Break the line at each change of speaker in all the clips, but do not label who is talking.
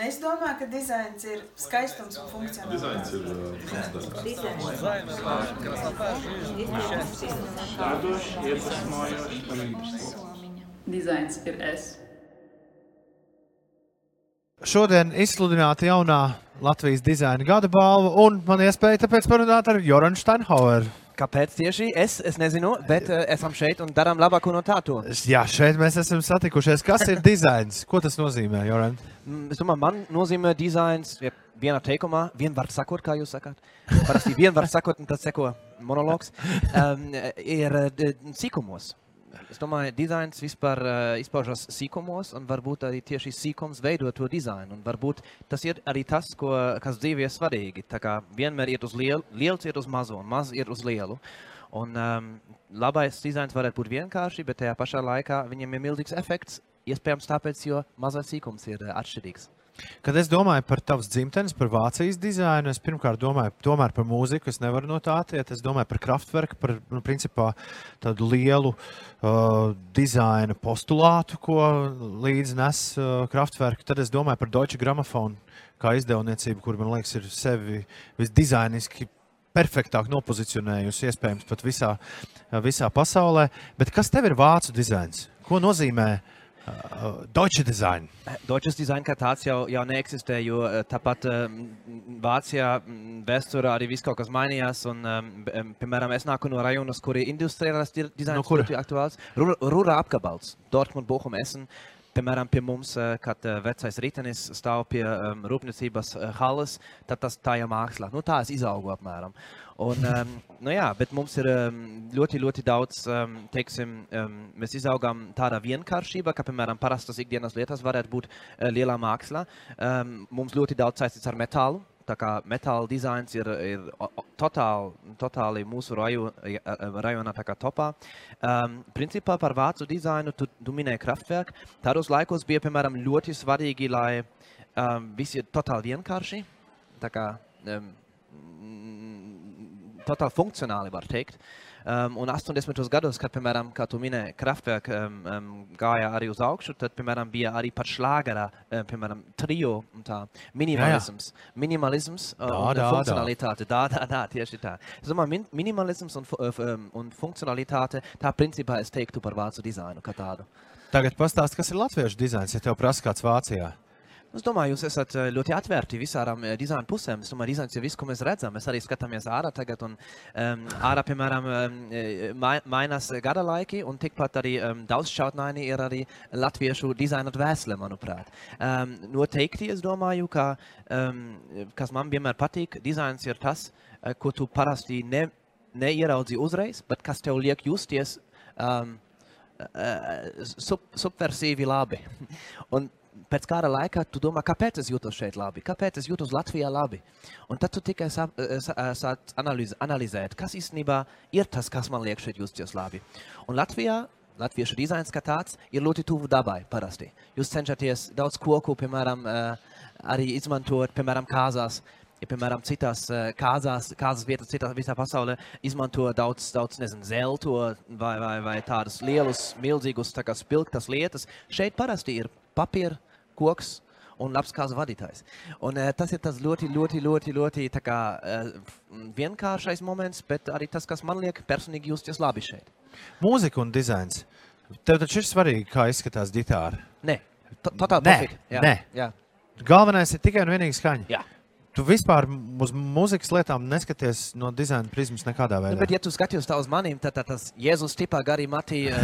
Es domāju, ka dizains ir skaistums un funkcionalitāte.
Dizains ir uh,
Dizains ir es.
Šodien izsludināta jaunā Latvijas dizaina gada balva, un man iespēja tāpēc parunāt ar Joranu Steinhaueru.
Kāpēc tieši es? Es nezinu, bet uh, esam šeit un darām labāko no tā. To.
Jā, šeit mēs esam satikušies. Kas ir dizains? Ko tas nozīmē, Joran?
Mm, Es domāju, man nozīmē dizains ja vienā teikumā, vienvārds sakot, kā jūs sakāt. Parasti vienvārds sakot, un tad seko monologs. Um, ir uh, d- sīkumos. Es domāju, dizains vispār uh, izpaužas sīkumos, un varbūt arī tieši sīkums veido to dizainu. Un varbūt tas ir arī tas, ko, kas dzīvē ir svarīgi. Tā kā vienmēr iet uz lielu, liels iet uz mazo, un maz iet uz lielu. Un um, labais dizains varētu būt vienkārši, bet tajā pašā laikā viņam ir milzīgs efekts. Iespējams, tāpēc, jo mazais sīkums ir uh, atšķirīgs.
Kad es domāju par tavas dzimtenes, par Vācijas dizainu, es pirmkārt domāju tomēr par mūziku. Es nevaru no tā attiekt. Es domāju par kraftverku, par nu, principā, tādu lielu uh, dizaina postulātu, ko līdzi nes uh, kraftverku. Tad es domāju par Deutsche Grammophon kā izdevniecību, kur man liekas, ir sevi visdizainiski perfektāk nopozicionējusi, iespējams, pat visā, visā pasaulē. Bet kas tev ir vācu dizains? Ko nozīmē Deutsche Design?
Deutsches Design kā tāds jau, jau neeksistē, jo eh, tāpat Vācijā mm, vēsturē arī viss kaut kas mainījās. Un, b- em, piemēram, es nāku no rajonas, kur ir industriālais di- dizains
No
aktuāls. Rura, Rura apgabals, Dortmund, Bochum, Essen. Piemēram, pie mums, eh, kad eh, vecais ritenis stāv pie um, rūpniecības uh, halas, tad tas tā ir mākslā. Nu, tā es izaugu apmēram. Un, um, nu jā, bet mums ir um, ļoti, ļoti daudz, um, teiksim, um, mēs izaugām tādā vienkāršībā, ka, piemēram, parastas ikdienas lietas varētu būt uh, lielā mākslā. Um, mums ļoti daudz saistīts ar metālu. Tā kā metāla dizains ir, ir totāli, totāli mūsu raju, ja, rajonā tā kā topā. Um, principā par vācu dizainu tu, tu minēji kraftwerku. Tādos laikos bija, piemēram, ļoti svarīgi, lai um, viss ir totāli vienkārši. Tā kā um, totāli funkcionāli, var teikt. Um, un 80. gados, kad, piemēram, kā tu minēji, Kraftwerk um, um, gāja arī uz augšu, tad, piemēram, bija arī pat šlāgarā, um, piemēram, trio un tā minimalisms. Minimalisms uh, un
tā.
funkcionalitāte. Tā, tā, tā, tieši tā. Es domāju, min minimalisms un, um, un funkcionalitāte, tā principā es teiktu par vācu dizainu kā tādu.
Tagad pastāst, kas ir latviešu dizains, ja tev prasa kāds Vācijā.
Es domāju, jūs esat eh, ļoti atvērti visām eh, dizaina pusēm. Es domāju, dizains ir viss, ko mēs redzam. Mēs arī skatāmies ārā tagad, un um, ārā, piemēram, um, mai, mainās gada laiki, un tikpat arī um, daudz šautnaini ir arī latviešu dizaina dvēsele, manuprāt. Um, noteikti es domāju, ka, um, kas man vienmēr patīk, dizains ir tas, ko tu parasti ne, neieraudzi uzreiz, bet kas tev liek justies um, eh, sub, subversiīvi labi. Un pēc kāda laika tu domā, kāpēc es jūtos šeit labi, kāpēc es jūtos Latvijā labi. Un tad tu tikai sā- eh, sā- eh, sāc analiz, analizēt, kas īstenībā ir tas, kas man liek šeit justies labi. Un Latvijā. Latviešu dizains kā tāds ir ļoti tuvu dabai parasti. Jūs cenšaties daudz koku, piemēram, eh, arī izmantot, piemēram, kāzās. Ja, piemēram, citās kāzās, kāzas vietās, citā visā pasaulē izmanto daudz, daudz nezinu, zelto vai, vai, vai tādas lielas, milzīgas, tā kā spilgtas lietas. Šeit parasti ir papīra, koks un labs kāzu vadītājs. Un, uh, tas ir tas ļoti, ļoti, ļoti, ļoti tā kā, uh, vienkāršais moments, bet arī tas, kas man liek personīgi justies labi šeit.
Mūzika un dizains. Tev taču ir svarīgi, kā izskatās ģitāra.
Nē, pofīgi. Jā,
nē.
jā.
Galvenais ir tikai un vienīgi skaņa.
Jā.
Tu vispār uz mūzikas lietām neskaties no dizaina prizmas nekādā
Nu,
veidā.
bet, ja tu skaties tā uz maniem, tad tā, tas Jēzus tipā garī matī uh,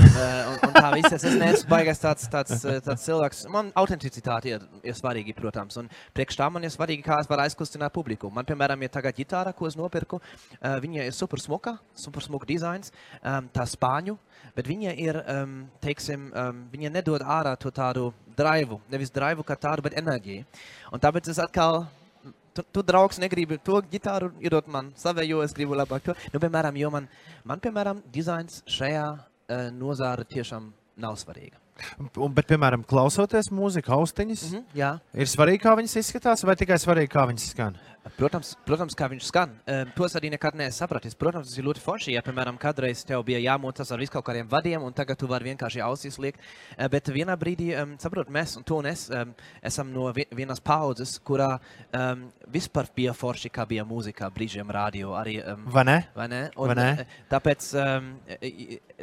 un, un tā viss. Es neesmu baigās tāds, tāds, eh, tāds cilvēks. Man autenticitāte ir, ir svarīga, protams. Un priekš tā man ir svarīgi, kā es varu aizkustināt publiku. Man, piemēram, ir tagad ģitāra, ko es nopirku. Viņa ir super smuka, super smuka dizains, tā spāņu. Bet viņa ir, um, teiksim, um, viņa nedod ārā to tādu drivu. Nevis drivu kā tādu, bet enerģiju. Un tāpēc es atkal tu, tu draugs, negribi to ģitāru iedot man savējo, es gribu labāk to. Nu, piemēram, jo man, man piemēram, dizains šajā uh, nozāra tiešām nav svarīga.
Un, bet, piemēram, klausoties mūziku austiņas, mm -hmm.
jā.
ir svarīgi, kā viņas izskatās, vai tikai svarīgi, kā viņas skan.
Protams, protams, kā viņš skan. Um, to es arī nekad neesmu sapratis. Protams, tas ir ļoti forši. Ja, piemēram, kādreiz tev bija jāmocās ar viskaut kādiem vadiem, un tagad tu vari vienkārši ausīs liekt. Uh, bet vienā brīdī, um, saprot, mēs un tu un es esam no vi- vienas paudzes, kurā vispār bija forši, kā bija mūzika, brīžiem radio. Arī, um,
Vai ne?
Vai ne? Un,
Vai ne?
eh, Tāpēc, um,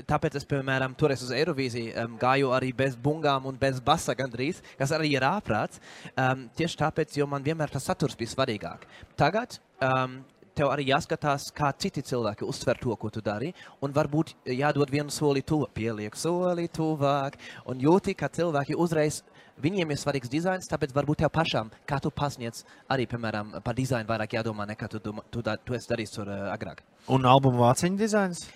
tāpēc es, piemēram, toreiz uz Eirovīziju um, gāju arī bez bungām un bez basa gandrīz, kas arī ir ārprāts. Um, tieši tāpēc, jo man vienmēr tas saturs bija svarīgāk. Tagad um, tev arī jāskatās, kā citi cilvēki uztver to, ko tu dari. Un varbūt jādod vienu soli tuvāk, pieliek soli tuvāk. Un jūti, ka cilvēki uzreiz. Viņiem ir svarīgs dizains, tāpēc varbūt tev pašam, kā tu pasniedz, arī, piemēram, par dizainu vairāk jādomā nekā tu, domā, tu, da, tu esi darījis tur uh, agrāk.
Un albuma vāciņu dizains?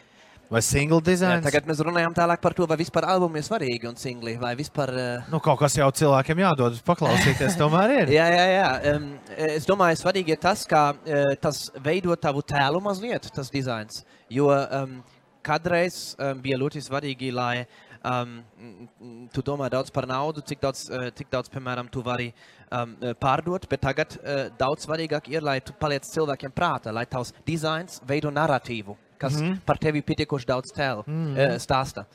Vai single
Jā,
dizains?
tagad mēs runājam tālāk par to, vai vispār albumi ir svarīgi un singli, vai vispār. Uh,
Nu, kaut kas jau cilvēkiem jādod paklausīties, tomēr ir.
Jā, jā, jā. Um, es domāju, svarīgi ir tas, ka uh, tas veido tavu tēlu mazliet, tas dizains. Jo um, kādreiz um, bija ļoti svarīgi, lai um, tu domā daudz par naudu, cik daudz, uh, cik daudz piemēram, tu vari um, pārdot, bet tagad uh, daudz svarīgāk ir, lai tu paliec cilvēkiem prātā, lai tavs dizains veido narratīvu, kas mm par tevi pietiekoši daudz tēlu mm uh, stāsta.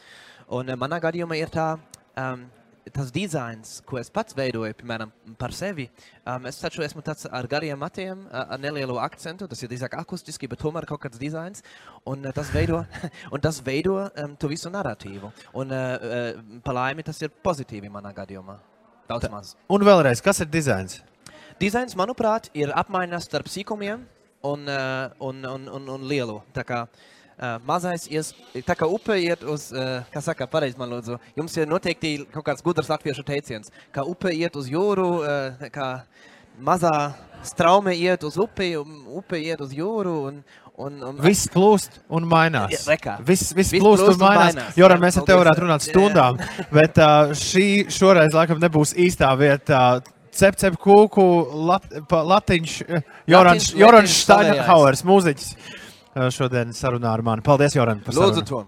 Un uh, manā gadījumā ir tā. Um, tas dizains, ko es pats veidoju, piemēram, par sevi, um, es taču esmu tāds ar gariem matiem, ar nelielu akcentu. Tas ir drīzāk akustiski, bet tomēr kaut kāds dizains. Un uh, tas veido, un tas veido um, to visu narratīvu. Un uh, pa laimi tas ir pozitīvi manā gadījumā. Daudz maz.
Un vēlreiz, kas ir dizains?
Dizains, manuprāt, ir apmaiņa starp sīkumiem un, uh, un, un, un, un lielu. Tā kā uh, mazais, ies, tā kā upe iet uz, uh, kā saka, pareizi man lūdzu, jums ir noteikti kaut kāds gudrs latviešu teiciens, ka upe iet uz jūru, uh, kā mazā straume iet uz upi, un upe iet uz jūru. Un, un, un,
Viss plūst un mainās.
Ja.
Viss, viss
Viss
plūst un
plūst un
mainās.
mainās.
Joram, mēs ar tevi varētu runāt stundām, bet uh, šī šoreiz laikam nebūs īstā vieta. Cep, cep, kūku, lat, pa, latiņš, eh, Jorans Jorans Steinhauers, mūziķis. uh, Šodien sarunā ar mani. Paldies, Joran, par
Lūdzu
sarunu.
to.